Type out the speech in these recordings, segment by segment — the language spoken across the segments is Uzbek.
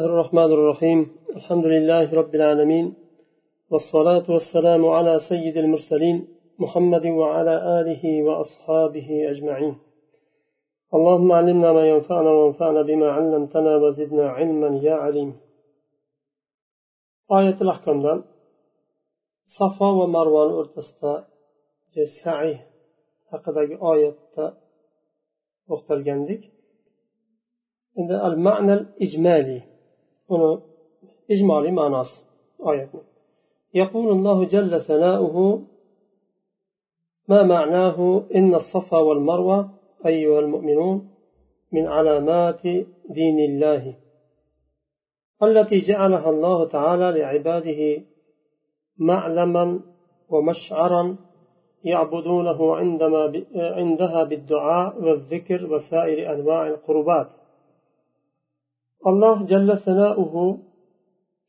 الرحمن الرحيم. الحمد لله رب العالمين والصلاة والسلام على سيد المرسلين محمد وعلى آله وأصحابه أجمعين. اللهم علمنا ما ينفعنا وانفعنا بما علمتنا وزدنا علما يا عليم. آية الأحكام. صفا ومروان أرتستا سعي haqidagi oyatda o'qitilgandek endi al ma'nal ijmaliy uni ijmoliy ma'nosi oyatni يقول الله جل ثناؤه ما معناه إن الصفا والمروة أيها المؤمنون من علامات دين الله التي جعلها الله تعالى لعباده معلما ومشعرا يعبدونه عندما عندها بالدعاء والذكر وسائر أنواع القربات alloh jalla sanauhu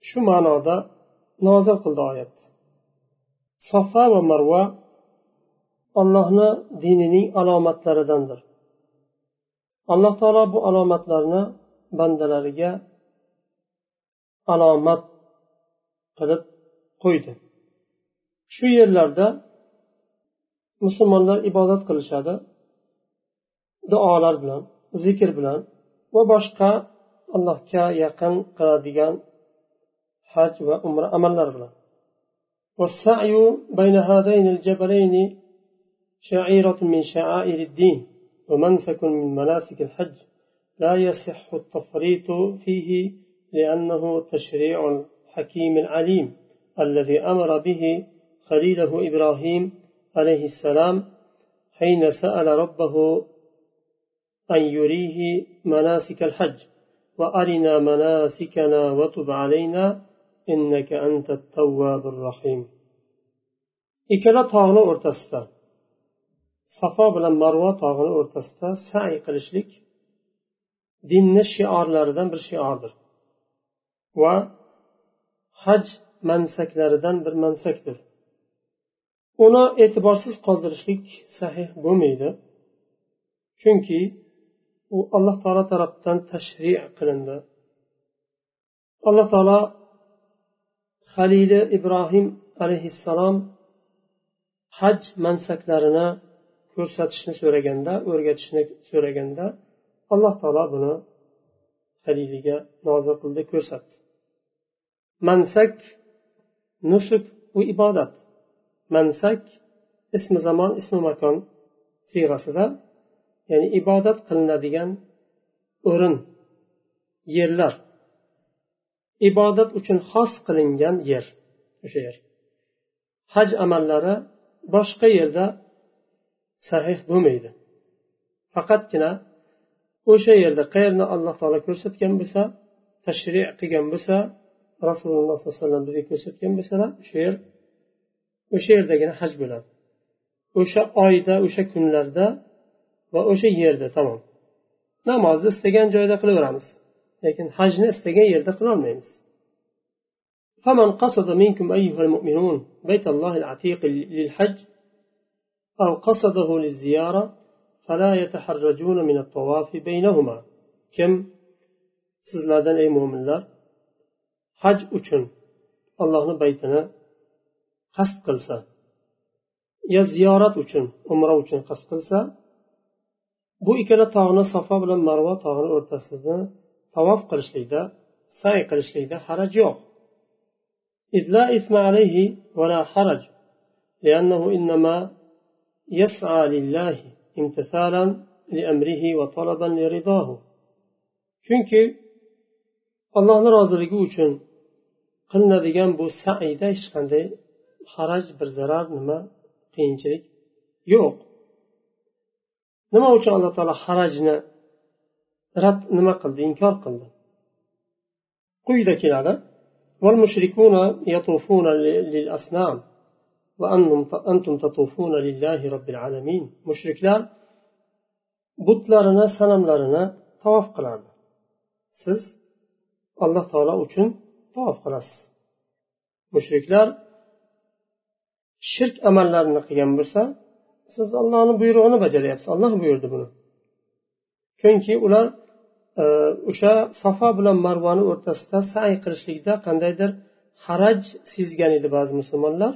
shu ma'noda nozil qildi oyat. Sofa va marva ollohni dinining alomatlaridandir. Alloh taolo bu alomatlarni bandalariga alomat qilib qo'ydi. Shu yerlarda musulmonlar ibodat qilishadi duolar bilan zikr bilan va boshqa allohga yaqin qiladigan haj va umra amallar bilan. والسعي بين هذين الجبلين شعيرة من شعائر الدين ومنسك من مناسك الحج لا يصح التفريط فيه لأنه تشريع الحكيم العليم الذي أمر به خليله إبراهيم عليه السلام حين سأل ربه أن يريه مناسك الحج وأرنا مناسكنا وتب علينا إنك أنت التواب الرحيم ikkala tog'ni o'rtasida safo bilan marvo tog'ini o'rtasida say qilishlik dinni shiorlaridan bir shiordir va haj mansaklaridan bir mansakdir uni e'tiborsiz qoldirishlik sahih bo'lmaydi chunki u alloh taolo tarafidan tashri qilindi. Alloh taolo halili ibrohim alayhissalom haj mansaklarini ko'rsatishni so'raganda o'rgatishni so'raganda alloh taolo buni haliliga nozil qildi ko'rsatdi. Mansak nusuk u ibodat. Mansak ismi zamon ismi makon siyg'asida ya'ni ibodat qilinadigan o'rin yerlar. Ibodat uchun xos qilingan yer o'sha yer. Haj amallari boshqa yerda sahih bo'lmaydi. Faqatgina o'sha yerda qayerni alloh taolo ko'rsatgan bo'lsa tashri qilgan bo'lsa rasululloh sollallohu alayhi vasallam bizga ko'rsatgan bo'lsalar o'sha yer o'sha yerdagina haj bo'ladi. O'sha oyda o'sha kunlarda va o'sha yerda tamom namozni istagan joyda qilaveramiz lekin hajni istagan yerda qilolmaymiz فمن قصد منكم أيها المؤمنون بيت الله العتيق للحج أو قصده للزيارة فلا يتحرجون من الطواف بينهما كم sizlardan ey mo'minlar haj uchun allohni baytini qasd qilsa yo ziyorat uchun umra uchun qasd qilsa bu ikkala tog'ni safo bilan marvo tog'ini o'rtasida tavof qilishlikda say qilishlikda haraj yo'q إذ لا إثم عليه ولا حرج لأنه إنما يسعى لله امتثالا لأمره وطلبا لرضاه chunki allohni roziligi uchun qilinadigan bu saida hech qanday haraj bir zarar nima qiyinchilik yo'q nima uchun alloh taolo harajni rad nima qildi inkor qildi quyida keladi والمشركون يطوفون للأصنام وأنتم تطوفون لله رب العالمين مشركlar butlarini sanamlarini tavof qilardi siz alloh taolo uchun tavof qilasiz mushriklar shirk amallarini qilgan bo'lsa siz ollohni buyrug'ini bajaryapsiz. Olloh buyurdi buni. Chunki ular e, o'sha safo bilan marvani o'rtasida say qilishlikda qandaydir haraj sezgan edi ba'zi musulmonlar.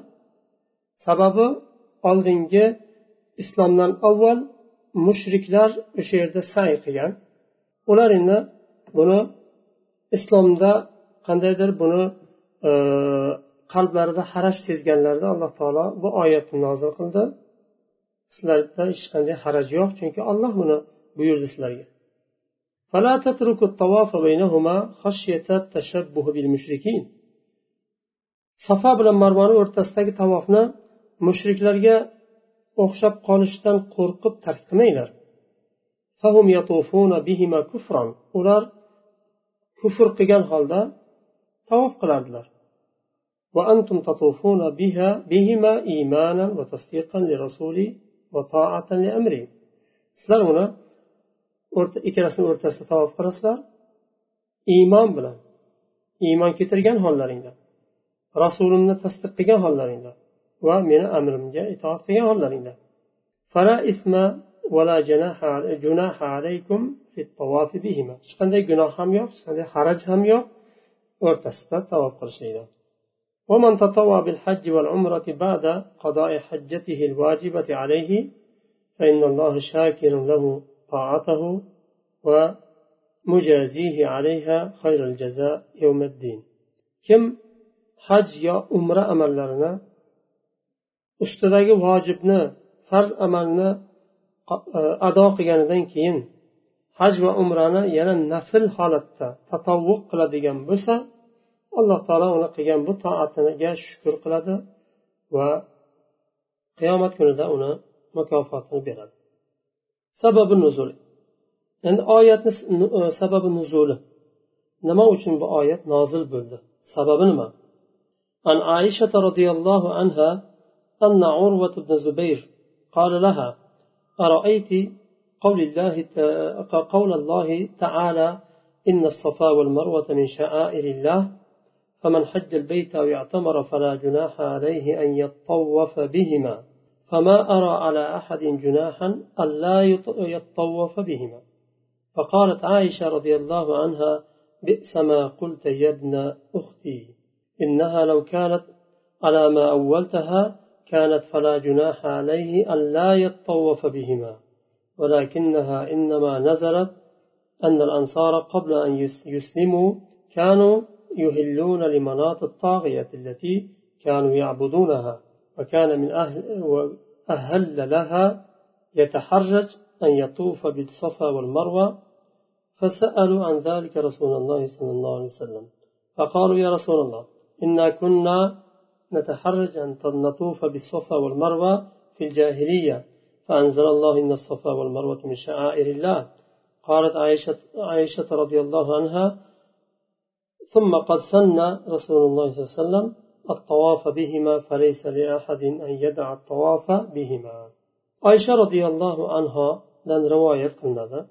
Sababi oldingi islomdan avval mushriklar o'sha yerda say qilgan. Ular endi buni islomda qandaydir buni e, qalblarida haraj sezganlarida alloh taolo bu oyatni nozil qildi. sizlarda hech qanday haraj yo'q chunki olloh buni buyurdi sizlarga فلا تتركوا الطواف بينهما خشية التشبه بالمشركين safo bilan marvani o'rtasidagi tavofni mushriklarga o'xshab qolishdan qo'rqib tark qilmanglar ular kufr qilgan holda tavof qilardilar وأنتم تطوفون بها بهما إيمانا وتصديقا لرسوله وطاعة لأمره sizlar uni ikkalasini o'rtasida tavof qilasizlar. Iymon bilan. Iymon keltirgan hollaringda rasulimni tasdiq qilgan hollaringda va meni amrimga itoat qilgan hollaringda hech qanday gunoh ham yo'q hech qanday haraj ham yo'q. O'rtasida tavof qilishlikda ومن تطوع بالحج والعمرة بعد قضاء حجته الواجبة عليه فإن الله شاكر له طاعته ومجازيه عليها خير الجزاء يوم الدين. كم حج يا عمرة أملرنا ustidagi vojibni farz amalni ado qilganidan keyin haj va umrani yana nafl holatda tatovvuq qiladigan bo'lsa alloh taolo uni qilgan bu toatiga shukur qiladi va qiyomat kunida uni mukofotini beradi sababi nuzul endi oyatni e, sababi nuzuli nima uchun bu oyat nozil bo'ldi sababi nima عن عائشة رضي الله عنها أن عروة بن الزبير قال لها أرأيت قول الله قول الله تعالى إن الصفا والمروة من شعائر الله فمن حج البيت أو يعتمر فلا جناح عليه أن يطوف بهما فما أرى على أحد جناحا ألا يطوف بهما. فقالت عائشة رضي الله عنها بئس ما قلت يا ابن أختي. إنها لو كانت على ما أولتها كانت فلا جناح عليه أن لا يطوف بهما. ولكنها إنما نزلت أن الأنصار قبل أن يسلموا كانوا يهلون لمناط الطاغية التي كانوا يعبدونها وكان من أهل وأهل لها يتحرج أن يطوف بالصفا والمروة فسألوا عن ذلك رسول الله صلى الله عليه وسلم. فقالوا يا رسول الله إنا كنا نتحرج أن نطوف بالصفا والمروة في الجاهلية فأنزل الله إن الصفا والمروة من شعائر الله. قالت عائشة, عائشة رضي الله عنها ثم قد سن رسول الله صلى الله عليه وسلم الطواف بهما فليس لأحد أن يدع الطواف بهما. عائشة رضي الله عنها لن رواية كندا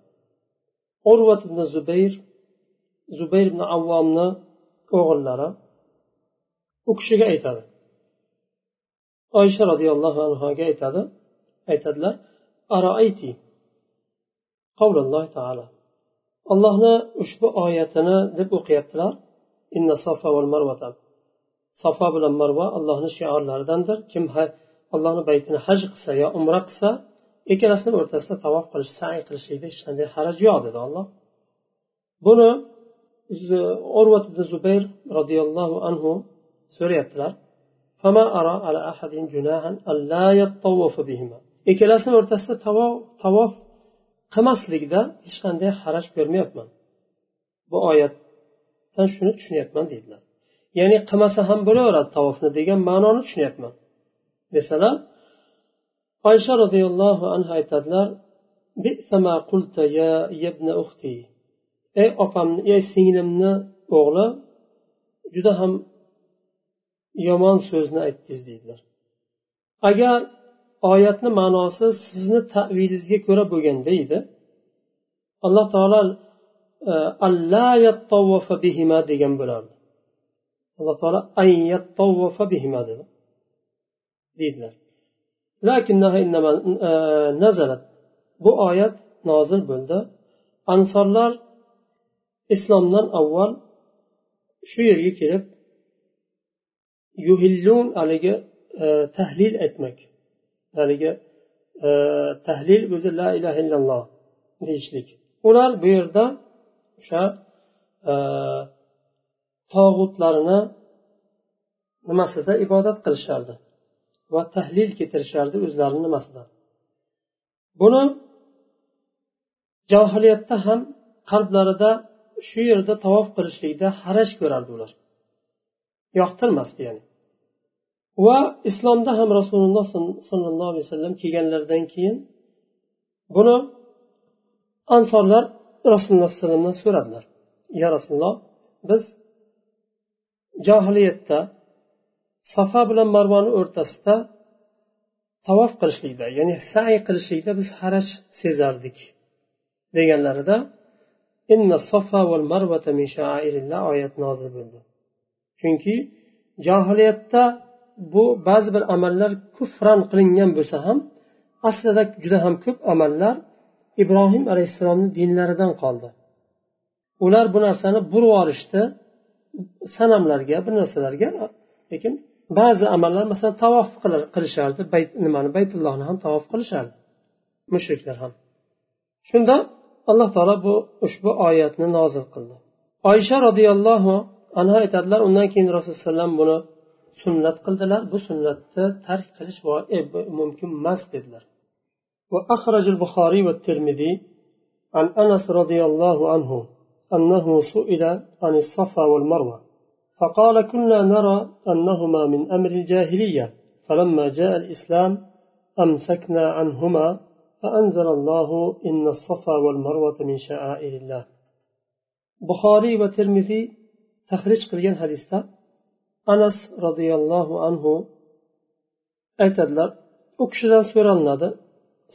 عروة بن زبير زبير بن عوامنا أغلر أكشي جايتا عائشة رضي الله عنها جايتا جايتا أرأيتي قول الله تعالى. اللهنا أشبه آياتنا دب أقيتنا inna safa val marvata safo bilan marva allohni shiorlaridandir. Kim allohni baytini haj qilsa yo umra qilsa ikkalasini o'rtasida tavof qilish say qilishlikda hech qanday haraj yo'q dedi olloh buni urvat ibn zubayr roziyallohu anhu so'rayaptilar. Ikkalasini o'rtasida tavof qilmaslikda hech qanday haraj ko'rmayapman. Bu oyat man shuni tushunyapman deydilar ya'ni qilmasa ham bo'laveradi tavofni degan ma'noni tushunyapman desalar oysha roziyallohu anhu aytadilar ey opamni ey singlimni o'g'li juda ham yomon so'zni aytdingiz deydilar. Agar oyatni ma'nosi sizni tavilingizga ko'ra bo'lganda edi alloh taolo bihima degan bo'lardi alloh taolo bihima dedi. Deydilar. E, bu oyat nozil bo'ldi. Ansorlar islomdan avval shu yerga kelib yuhillun haligi e, tahlil aytmak haligi e, tahlil o'zi la ilaha illalloh deyishlik. Ular bu yerda o'sha e, tog'utlarini nimasida ibodat qilishardi va tahlil keltirishardi o'zlarini nimasida buni johiliyatda ham qalblarida shu yerda tavof qilishlikda haraj ko'rardi ular. Yoqtirmasdi ya'ni. Va islomda ham rasululloh sollallohu alayhi vasallam kelganlaridan keyin buni ansorlar rasululloh alayhi vasallamdan so'radilar. Ya rasululloh biz johiliyatda safa bilan marvoni o'rtasida tavof qilishlikda ya'ni say qilishlikda biz haraj sezardik deganlarida oyat nozil bo'ldi. Chunki johiliyatda bu ba'zi bir amallar kufran qilingan bo'lsa ham aslida juda ham ko'p amallar ibrohim alayhissalomni dinlaridan qoldi. Ular bu narsani burib yuborishdi sanamlarga bir narsalarga lekin ba'zi amallar masalan tavof qilishardi. Bayt nimani? Baytullohni ham tavof qilishardi. Mushriklar ham. Shunda alloh taolo bu ushbu oyatni nozil qildi. Oysha roziyallohu anhu aytadilar undan keyin rasululloh alayhi buni sunnat qildilar. Bu sunnatni tark qilish e, mumkin emas dedilar. وأخرج البخاري والترمذي عن أنس رضي الله عنه أنه سئل عن الصفا والمروة فقال كنا نرى أنهما من أمر الجاهلية فلما جاء الإسلام أمسكنا عنهما فأنزل الله إن الصفا والمروة من شعائر الله. بخاري وترمذي تخرج قليل حديثة. anas roziyallohu anhu aytadilar u kishidan so'ralinadi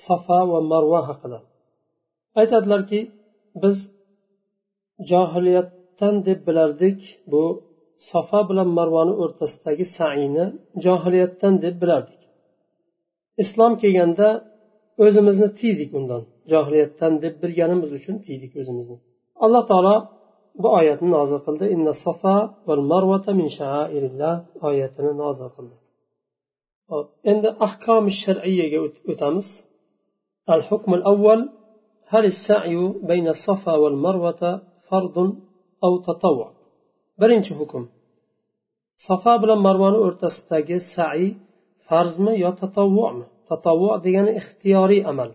safa va marva haqida. Aytadilarki biz johiliyatdan deb bilardik bu safa bilan marvani o'rtasidagi saini johiliyatdan deb bilardik. Islom kelganda o'zimizni tiydik undan johiliyatdan deb bilganimiz uchun tiydik o'zimizni. Alloh taolo bu oyatni nozil qildi. Inna safa val marvata min shairillah oyatini nozil qildi. Endi ahkom shar'iyaga o'tamiz. الحكم الأول هل السعي بين الصفا والمروة فرض أو تطوع؟ برينش حكم. صفا بلا مروة ارتستاج السعي فرض ما يا تطوع ما تطوع ديان اختياري أمل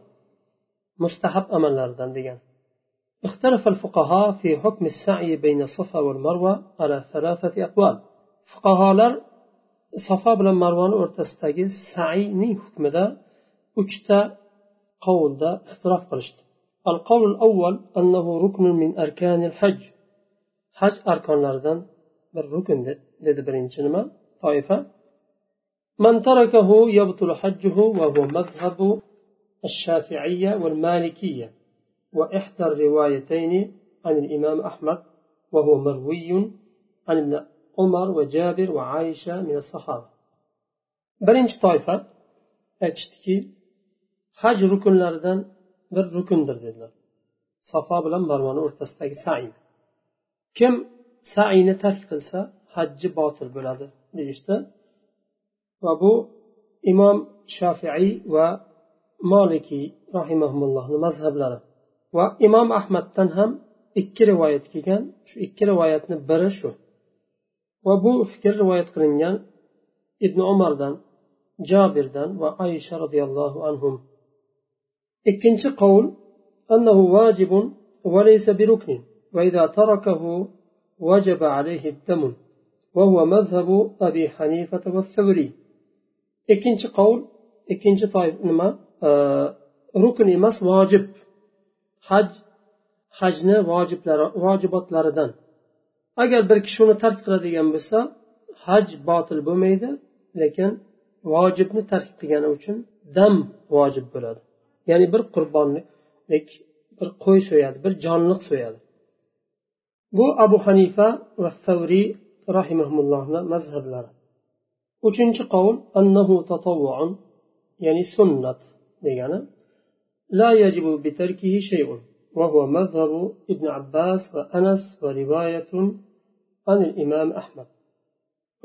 مستحب أمل لردن ديان اختلف الفقهاء في حكم السعي بين الصفا والمروة على ثلاثة أقوال. فقهاء لر صفا بلا مروة ارتستاج السعي ني حكم دا اجتا qovulda ixtilof qilishdi القول الأول أنه ركن من أركان الحج. حج أركان لردن بالركن birinchi nima toifa من تركه يبطل حجه وهو مذهب الشافعية والمالكية. وإحدى الروايتين عن الإمام أحمد وهو مروي عن ابن عمر وجابر وعائشة من الصحابة. birinchi toifa aytishdiki haj rukunlaridan bir rukundir dedilar. Safo bilan marvoni o'rtasidagi sain kim sayni tark qilsa hajji botil bo'ladi deyishdi. Va bu imom shofiiy va molikiy rahimaullohni mazhablari. Va imom ahmaddan ham ikki rivoyat kelgan. Shu ikki rivoyatni biri shu. Va bu fikr rivoyat qilingan ibn umardan jobirdan va aysha roziyallohu anhu ikkinchi qovul أنه واجب وليس بركن وإذا تركه وجب عليه الدم وهو مذهب أبي حنيفة والثوري ikkinchi qovul ikkinchi toif nima rukn emas vojib haj hajni vojiblari vojibotlaridan agar bir kishi uni tark qiladigan bo'lsa haj botil bo'lmaydi lekin vojibni tark qilgani uchun dam vojib bo'ladi Ya'ni bir qurbonlik bir qo'y so'yadi bir jonliq so'yadi bu abu hanifa va savriy rahimahullohni mazhablari uchinchi qovul annahu ya'ni sunnat degani لا يجب بتركه شيء وهو مذهب ابن عباس وأنس ورواية عن الإمام أحمد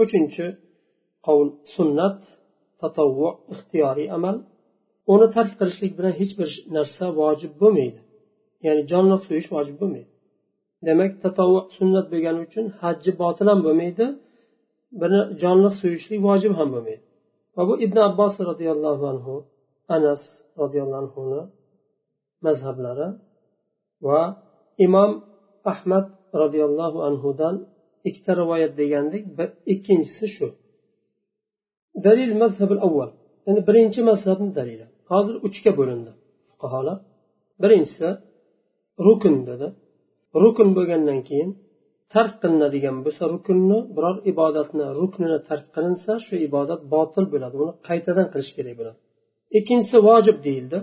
uchinchi qovul sunnat tatovvu ixtiyoriy amal uni tark qilishlik bilan hech bir narsa vojib bo'lmaydi. Ya'ni jonliq so'yish vojib bo'lmaydi. Demak tatavvu sunnat bo'lgani uchun hajji botil ham bo'lmaydi bir jonliq so'yishlik vojib ham bo'lmaydi. Va bu ibn abbos roziyallohu anhu anas roziyallohu anhuni mazhablari va imom ahmad roziyallohu anhudan ikkita rivoyat degandek ikkinchisi shu. Dalil mazhabil avval. Ya'ni birinchi mazhabni dalili. Hozir uchga bo'lindi fuqarolar. Birinchisi rukn dedi. Rukn bo'lgandan keyin tark qilinadigan bo'lsa rukunni biror ibodatni ruknini tark qilinsa shu ibodat botil bo'ladi. Uni qaytadan qilish kerak bo'ladi. Ikkinchisi vojib deyildi.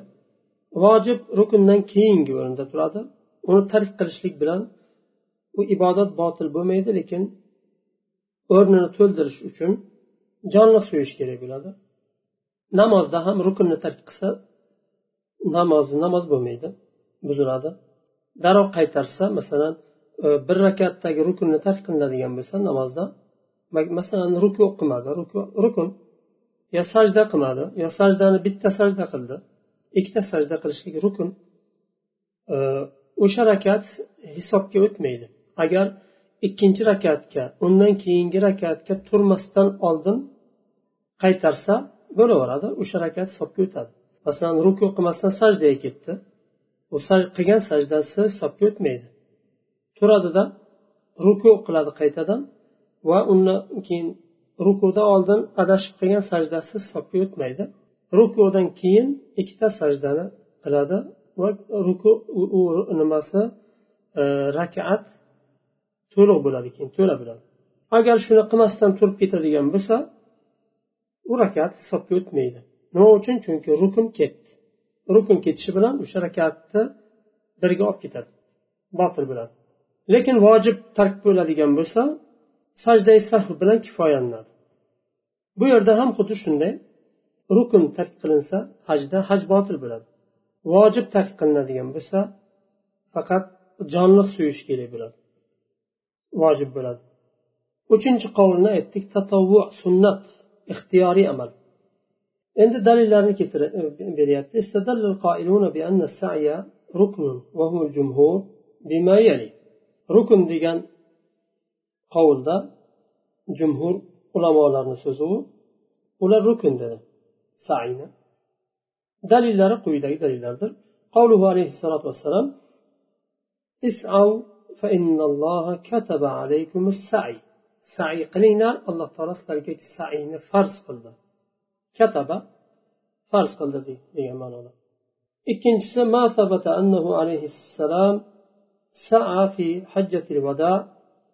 Vojib rukundan keyingi o'rinda turadi. Uni tark qilishlik bilan u ibodat botil bo'lmaydi lekin o'rnini to'ldirish uchun jonliq so'yish kerak bo'ladi. Namozda ham rukunni tark qilsa namozi namoz bo'lmaydi buziladi. Darrov qaytarsa masalan e, bir rakatdagi rukunni tark qilinadigan bo'lsa namozda masalan ruku qilmadi rukun yo sajda qilmadi yo sajdani bitta sajda qildi ikkita sajda qilishlik rukun e, o'sha rakat hisobga o'tmaydi. Agar ikkinchi rakatga undan keyingi rakatga turmasdan oldin qaytarsa bo'laveradi o'sha rakat hisobga o'tadi. Masalan ruku qilmasdan sajdaga ketdi. U qilgan sajdasi hisobga o'tmaydi. Turadida ruku qiladi qaytadan va undan keyin rukudan oldin adashib qilgan sajdasi hisobga o'tmaydi. Rukudan keyin ikkita sajdani qiladi va ruku u nimasi e, rakat to'liq bo'ladi keyin to'la bo'ladi. Agar shuni qilmasdan turib ketadigan bo'lsa u rakat hisobga o'tmaydi. Nima uchun? Chunki rukn ketdi. Rukn ketishi bilan o'sha rakatni birga olib ketadi. Botil bo'ladi. Lekin vojib tark bo'ladigan bo'lsa sajdai sahv bilan kifoyalanadi. Bu yerda ham xuddi shunday. Rukn tark qilinsa hajda haj botil bo'ladi. Vojib tark qilinadigan bo'lsa faqat jonliq suyish kerak bo'ladi. Vojib bo'ladi. Uchinchi qovulni aytdik tatovvu sunnat. ixtiyoriy amal endi dalillarni beryapti rukn degan qovulda jumhur ulamolarni so'zi u ular rukn dedi saini dalillari quyidagi dalillardir قوله عليه الصلاة والسلام اسعوا فإن الله كتب عليكم السعي سعي قلينا الله تعالى sizlarga saiyni farz qildi kataba farz qildi degan ma'noda ikkinchisi ثبت أنه عليه السلام سعى في حجة الوداع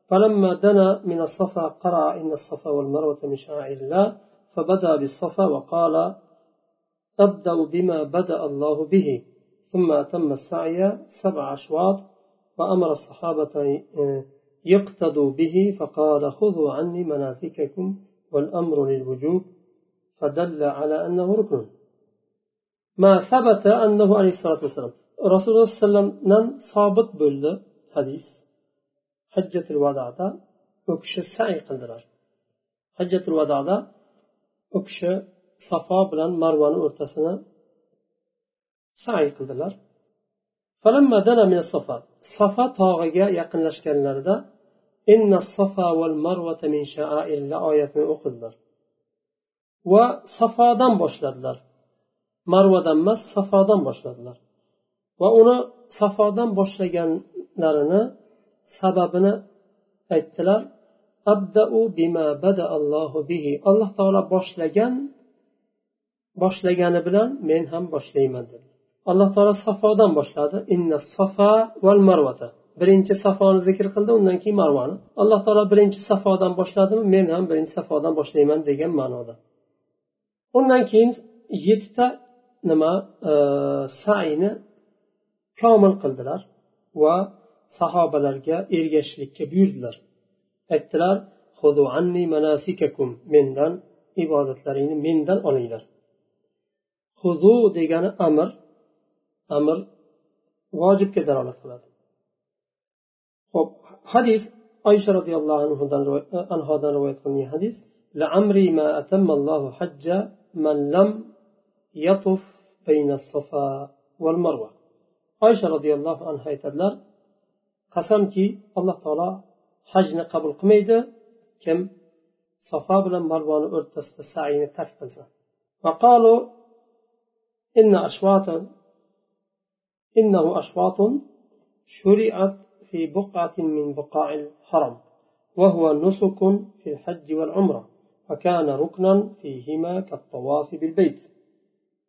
فلما دنا من الصفا قرأ إن الصفا والمروة من شعائر الله فبدأ بالصفا وقال أبدأ بما بدأ الله به ثم أتم السعي سبع أشواط وأمر الصحابة يقتضوا به فقال خذوا عني مناسككم والأمر للوجوب فدل على أنه ركن. ما ثبت أنه عليه الصلاة والسلام. رسول الله صلى الله عليه وسلم نن صابت بلد حديث. حجة الوداع دا وكش سعي قلدرار حجة الوداع دا وكش صفا بلن مروان ارتسنا سعي قلدرار فلما دنا من الصفا صفا طاغية يقن لشكالنا inna safa val marvata min sha'airillah oyatini o'qidilar va safodan boshladilar. Marvadan emas safodan boshladilar. Va uni safodan boshlaganlarini sababini aytdilar. Abdau bima bada allohu bihi. Alloh taolo boshlagan boshlagani bilan men ham boshlayman dedi alloh taolo safodan boshladi. Inna safa val marvata birinchi safoni zikr qildi undan keyin marvani alloh taolo birinchi safodan boshladimi men ham birinchi safodan boshlayman degan ma'noda. Undan keyin yettita nima e, sayni komil qildilar va sahobalarga ergashishlikka buyurdilar. Aytdilar mendan ibodatlaringni mendan olinglar. Huzu degani amr amr vojibga dalolat qiladi. Ho'p hadis oysha roziyallohu anhodan rivoyat qilingan hadis لعمري ما أتم الله حج من لم يطف بين الصفا والمروة oysha roziyallohu anhu aytadilar qasamki alloh taolo hajni qabul qilmaydi kim safo bilan marvoni o'rtasida saiyni tark qilsa وقالوا إن أشواطا إنه أشواط شرعت في بقعة من بقاع الحرم وهو نسك في الحج والعمرة فكان ركنا فيهما كالطواف بالبيت.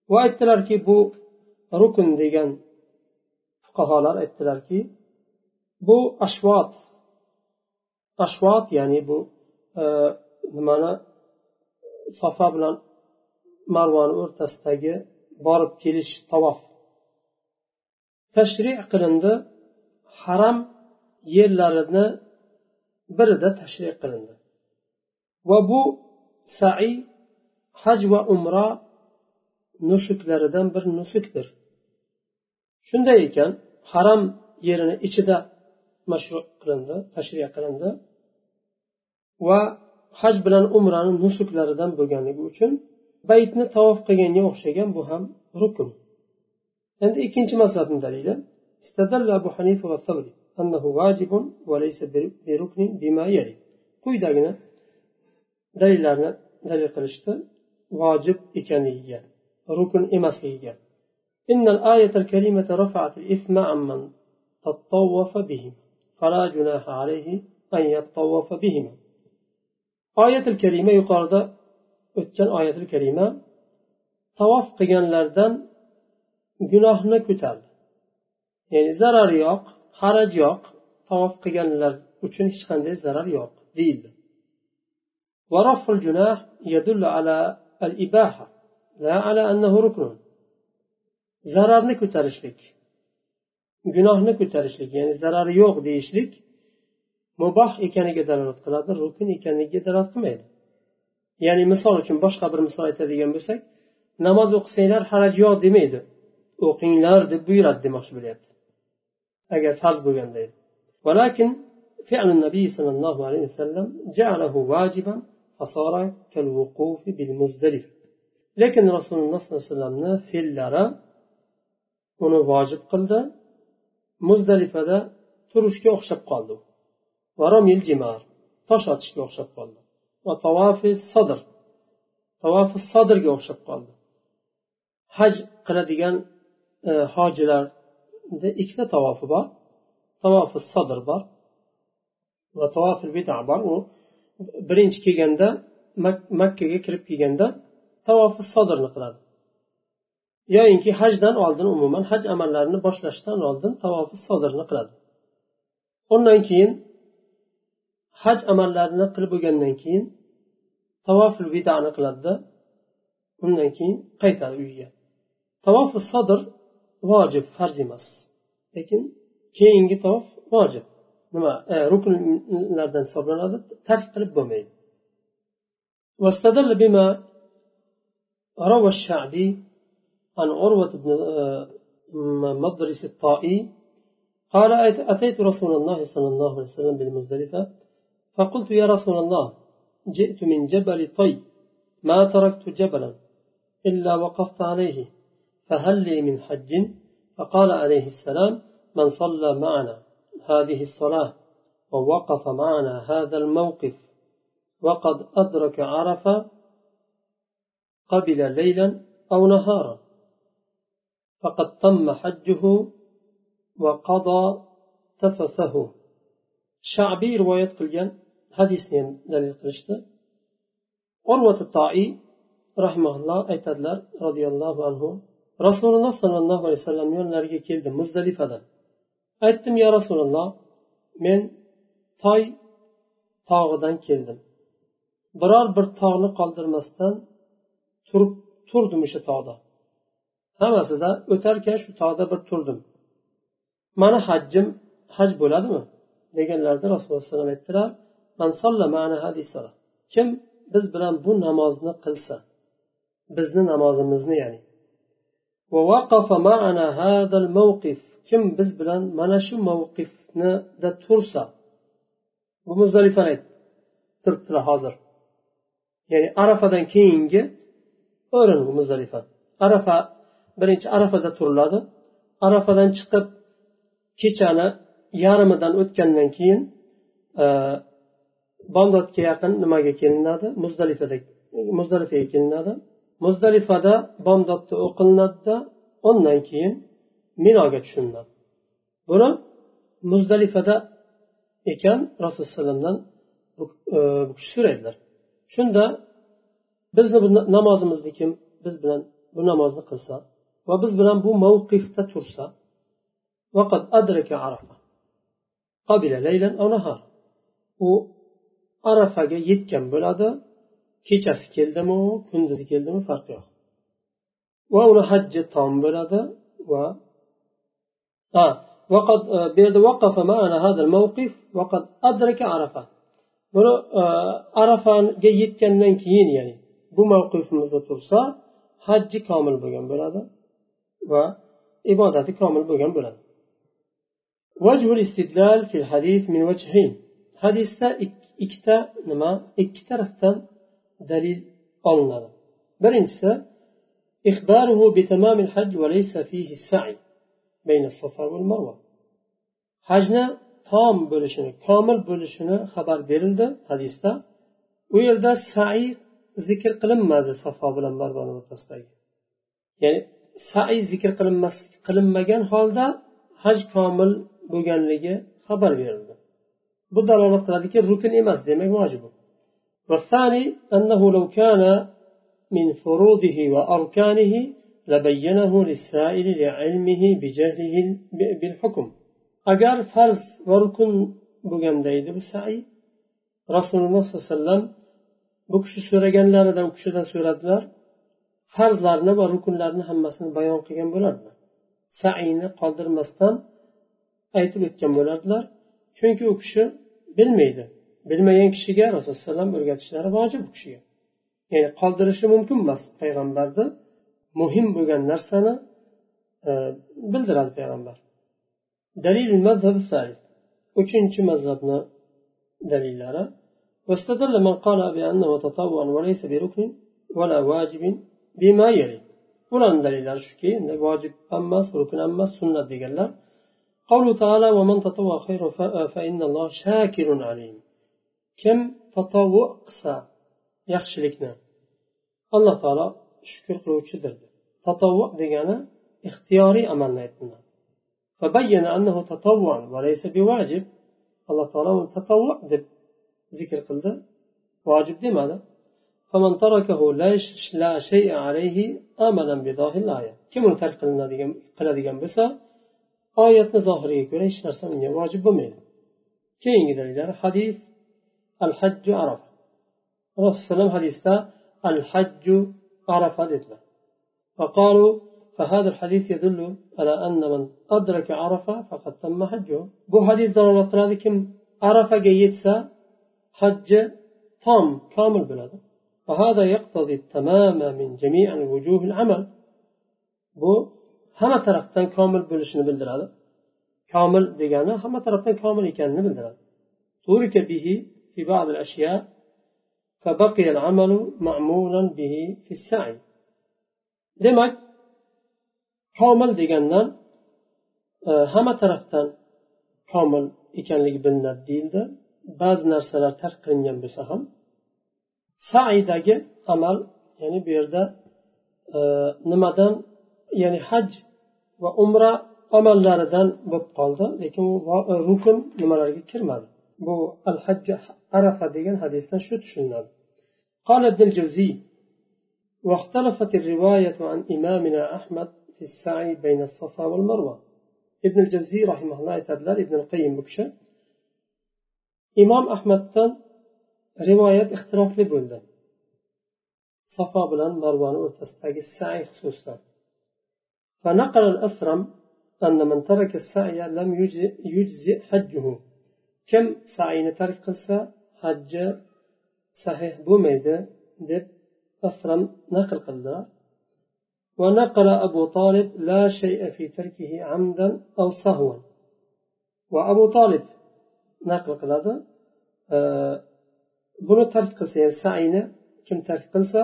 وأتلر بو ركن ديجان فقهالر أتلر بو أشواط. أشواط يعني بو آه، نمانا صفا بلان مروان أرتستاجي بارب كيلش طواف. تشريع قلندة haram yerlarini birida tashri qilindi. Va bu sai haj va umra nusuklaridan bir nusukdir shunday ekan haram yerini ichida mashru qilindi tashriy qilindi va haj bilan umrani nusuklaridan bo'lganligi uchun baytni tavof qilganga o'xshagan bu ham rukn. Endi ikkinchi mazhabni dalili استدل أبو حنيفة والثوري أنه واجب وليس بركن بما يلي. كوي داقنا دليلنا دليل قرشت واجب إكانية ركن إماسية. إن الآية الكريمة رفعت الإثم عمن تطوف بهم فلا جناح عليه أن يتطوف بهما. آية الكريمة يقال o'tgan oyatul karima tavof qilganlardan gunohni ko'tardi ya'ni zarari yo'q haraj yo'q tavof qilganlar uchun hech qanday zarar yo'q deyildi ورفع الجناح يدل على الإباحة لا على أنه ركن zararni ko'tarishlik gunohni ko'tarishlik ya'ni zarari yo'q deyishlik muboh ekaniga dalolat qiladi rukn ekanligiga dalolat qilmaydi ya'ni misol uchun boshqa bir misol aytadigan bo'lsak namoz o'qisanglar haraj yo'q demaydi o'qinglar deb buyuradi demoqchi bo'lyapti agar farz bo'lganda edi ولكن فعل النبي صلى الله عليه وسلم جعله واجبا فصار كالوقوف بالمزدلفة لكن رسول الله صلى الله عليه وسلم fe'llari uni vojib qildi muzdalifada turishga o'xshab qoldi tosh otishga o'xshab qoldi va tavofi sodr tavofi sodrga o'xshab qoldi haj qiladigan e, hojilarda ikkita tavofi bor. Tavofi sodr bor va tavofil bida bor. U birinchi kelganda makkaga kirib kelganda tavofi sodirni qiladi. Yoyinki hajdan oldin umuman haj amallarini boshlashdan oldin tavofi sodirni qiladi. Undan keyin haj amallarini qilib bo'lgandan keyin tavofil vidani qiladida undan keyin qaytadi uyiga. Tavofi sodir vojib farz emas. Lekin keyingi tavof vojib. Nima e, ruknlardan hisoblanadi tark qilib bo'lmaydi. واستدل بما روى الشعبي عن عروة بن مضرس الطائي قال أتيت رسول الله صلى الله عليه وسلم بالمزدلفة فقلت يا رسول الله جئت من جبل طي ما تركت جبلا إلا وقفت عليه فهل لي من حج؟ فقال عليه السلام من صلى معنا هذه الصلاة ووقف معنا هذا الموقف وقد أدرك عرفة قبل ليلا أو نهارا فقد تم حجه وقضى تفثه. shabiy rivoyat qilgan hadisni ham dalil qilishdi urvat toiy rahmaulloh aytadilar roziyallohu anhu rasululloh sollallohu alayhi vasallam yonlariga keldim muzdalifadan aytdim yo rasululloh men toy tog'idan keldim. Biror bir tog'ni qoldirmasdan turib turdim o'sha tog'da. Hammasida o'tarkan shu tog'da bir turdim. Mani hajjim haj bo'ladimi? deganlarida rasululloh alayhi aytdilar kim biz bilan bu namozni qilsa bizni namozimizni ya'ni kim biz bilan mana shu mavqifnida tursa bu muzdalifani turibdilar hozir ya'ni arafadan keyingi o'rin bu muzdalifa arafa birinchi arafada turiladi arafadan chiqib kechani yarmidan o'tgandan keyin e, bomdodga yaqin nimaga kelinadi muzdalifaga kelinadi muzdalifada bomdodda o'qilinadida undan keyin minoga tushiriladi buni muzdalifada ekan rasululloh alayhivasallamdan e, bu kishi so'raydilar. Shunda bizni bu namozimizni kim biz bilan bu namozni qilsa va biz bilan bu mavqifda tursa vaqad adraka arafa. Qabila laylan u arafaga yetgan bo'ladi kechasi keldimi kunduzi keldimi farqi yo'q va uni hajji tom bo'ladi va وقد bu yerda وقف معنا هذا الموقف وقد أدرك عرفة buni arafaga yetgandan keyin ya'ni bu mavqifimizda tursa hajji komil bo'lgan bo'ladi va ibodati komil bo'lgan bo'ladi وجه الاستدلال في الحديث من وجهين hadisda ikkita nima ikki tarafdan dalil olinadi birinchisi إخباره بتمام الحج وليس فيه السعي بين الصفا والمروة hajni tom bo'lishini komil bo'lishini xabar berildi hadisda u yerda sai zikr qilinmadi safo bilan marvani o'rtasidagi ya'ni sai zikr qilinmas qilinmagan holda haj komil bo'lganligi xabar berildi bu dalolat qiladiki rukn emas demak vojib والثاني أنه لو كان من فروضه وأركانه لبينه للسائل لعلمه بجهله بالحكم agar farz va rukun bo'lganda edi bu sai rasululloh sollallohu alayhi vasallam bu kishi so'raganlarida u kishidan so'radilar farzlarni va rukunlarni hammasini bayon qilgan bo'lardilar saiyni qoldirmasdan aytib o'tgan bo'lardilar chunki u kishi bilmaydi Bilmagan kishiga rasululloh alayhi vasallam o'rgatishlari vojib u kishiga ya'ni qoldirishi mumkin emas payg'ambarni muhim bo'lgan narsani e, bildiradi payg'ambar uchinchi mazhabni dalillari واستدل من قال بأنه تطوع وليس بركن ولا واجب بما يلي ularni dalillari shuki vojib emas rukn emas sunnat deganlar قوله تعالى ومن تطوع خيرا فإن الله شاكر عليم kim tatovu qilsa yaxshilikni alloh taolo shukur qiluvchidir tatovu degani ixtiyoriy amalni aytiladi alloh taolo uni tatovu deb zikr qildi. Vojib demadi. Kim uni tark qilinadigan qiladigan bo'lsa oyatni zohiriga ko'ra hech narsa unga vojib bo'lmaydi. Keyingi dalillar hadis. الحج عرف الرسول صلى الله عليه الحج عرفة دلتنا. فقالوا فهذا الحديث يدل على أن من أدرك عرفة فقد تم حجه. بو حديث دلالة ذلك عرفة جيتسا حج تام كامل بلاد. فهذا يقتضي التمام من جميع وجوه العمل. بو هما ترختن كامل بلشن بلدرادة كامل ديجانا هما ترختن كامل يكان بلدرادة تورك به في بعض الأشياء فبقي العمل معمولا به في السعي demak komil degandan hamma tarafdan komil ekanligi bilinadi deyildi ba'zi narsalar tark qilingan bo'lsa ham saidagi amal ya'ni bu yerda nimadan ya'ni haj va umra amallaridan bo'lib qoldi lekin u rukn nimalarga kirmadi bu al hajj arafa degan hadisdan shu tushuniladi. قال ابن الجوزي واختلفت الرواية عن إمامنا أحمد في السعي بين الصفا والمروة ابن الجوزي رحمه الله تعالى ابن القيم بكشة إمام أحمد رواية اختلاف لبولد صفا بلان مروان وتستاقي السعي خصوصا فنقل الأثرم أن من ترك السعي لم يجزئ حجه كم سعيني ترك قلسا حج صحيح بوميد دب أثرم نقل قلدا ونقل أبو طالب لا شيء في تركه عمدا أو سهوا وأبو طالب نقل قلده buni tark qilsa ya'ni saiyni kim tark qilsa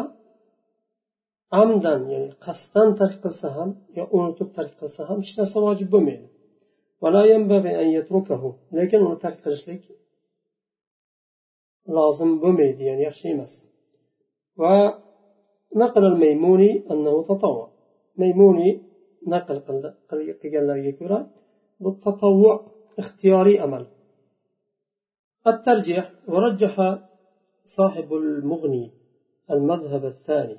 amdan ya'ni qasddan tark qilsa ham yo unutib tark qilsa ham hech narsa vojib bo'lmaydi ولا ينبغي أن يتركه. لكن هو ترك لك لازم بميد يعني يخشي مس ونقل الميموني أنه تطوع. ميموني نقل قليل يكبر بالتطوع اختياري أمل. الترجيح ورجح صاحب المغني المذهب الثاني.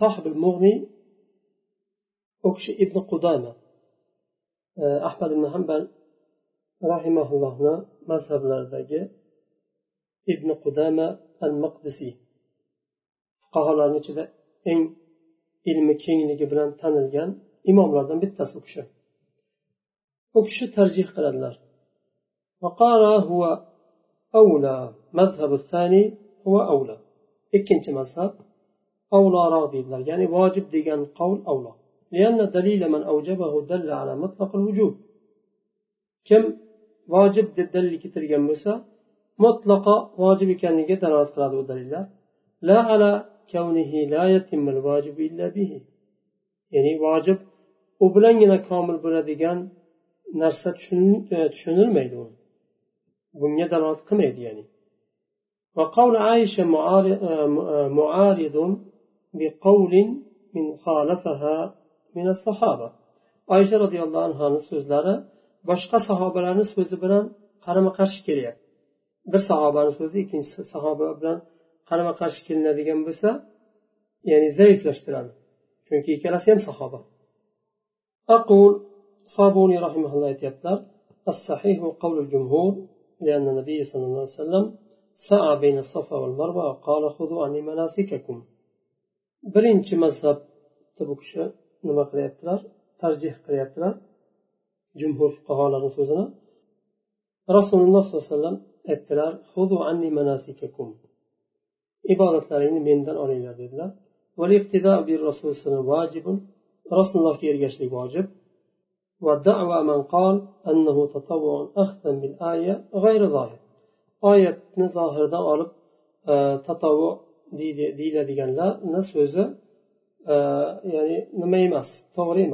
صاحب المغني أكش ابن قدامة. E, ahmad ibn hambal rahimaullohni mazhablaridagi ibn qudama al maqdisiy fuqarolarni ichida eng ilmi kengligi bilan tanilgan imomlardan bittasi u kishi. U kishi tarjih qiladilar. Ikkinchi mazhab avloroq deydilar. Ya'ni vojib degan qavl avloq لأن دليل من أوجبه دل على مطلق الوجوب. كم واجب دل كتر جنبسا مطلق واجب كان يقدر أطلاد ودليل لا. على كونه لا يتم الواجب إلا به. يعني واجب وبلنجنا كامل بلدقان نرسة تشنر ميدون bunga dalolat qilmaydi ya'ni va qavl aysha muaridun bi qavlin من الصحابة عائشة رضي الله عنها so'zlari boshqa sahobalarni so'zi bilan qarama qarshi kelyapti bir sahobani so'zi ikkinchi sahoba bilan qarama qarshi kelinadigan bo'lsa ya'ni zaiflashtiradi chunki ikkalasi ham sahoba aqul صابوني رحمه الله aytyaptilar الصحيح قول الجمهور لأن النبي صلى الله عليه وسلم سعى بين الصفا والمروة وقال خذوا عني مناسككم birinchi mazhabda bu kishi nima qilyaptilar tarjih qilyaptilar jumhur fuqarolarni so'zini rasululloh sollallohu alayhi vasallam aytdilar ibodatlaringni mendan olinglar dedilar rasulullohga ergashishlik vojib والدعوى من قال أنه تطوع أخذا بالآية غير ظاهر oyatni zohirdan olib tatavvu deyiladiganlarni so'zi ya'ni nima emas to'g'ri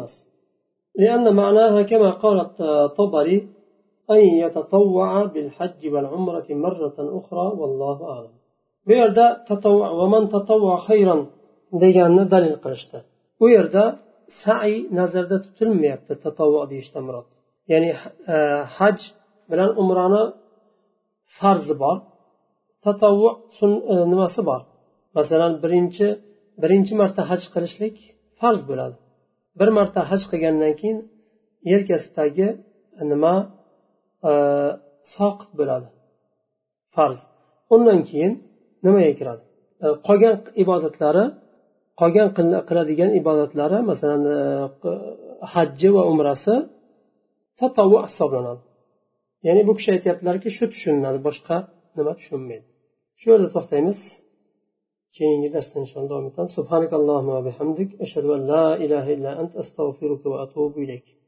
لأن معناها كما قالت آه، طبري أن يتطوع بالحج والعمرة مرة أخرى والله أعلم. بيرد تطوع ومن تطوع خيرا ديان دليل قرشتا ويرد سعي نظر التطوع تطوع بيشتمرت يعني آه، حج بلان عمرانا فرز بار تطوع سن آه، نماس بار. مثلا برينچه birinchi marta haj qilishlik farz bo'ladi. Bir marta haj qilgandan keyin yelkasidagi nima e, soqit bo'ladi. Farz. Undan keyin nimaga kiradi? E, qolgan ibodatlari qolgan qiladigan ibodatlari masalan e, hajji va umrasi tatavvu hisoblanadi. Ya'ni bu kishi aytyaptilarki shu tushuniladi boshqa nima tushunmaydi. Shu yerda to'xtaymiz. Keyingi darsda inshaalloh davom etamiz subhanakallohumma va bihamdik ashhadu an la ilaha illa ant astag'firuka va atubu ilayk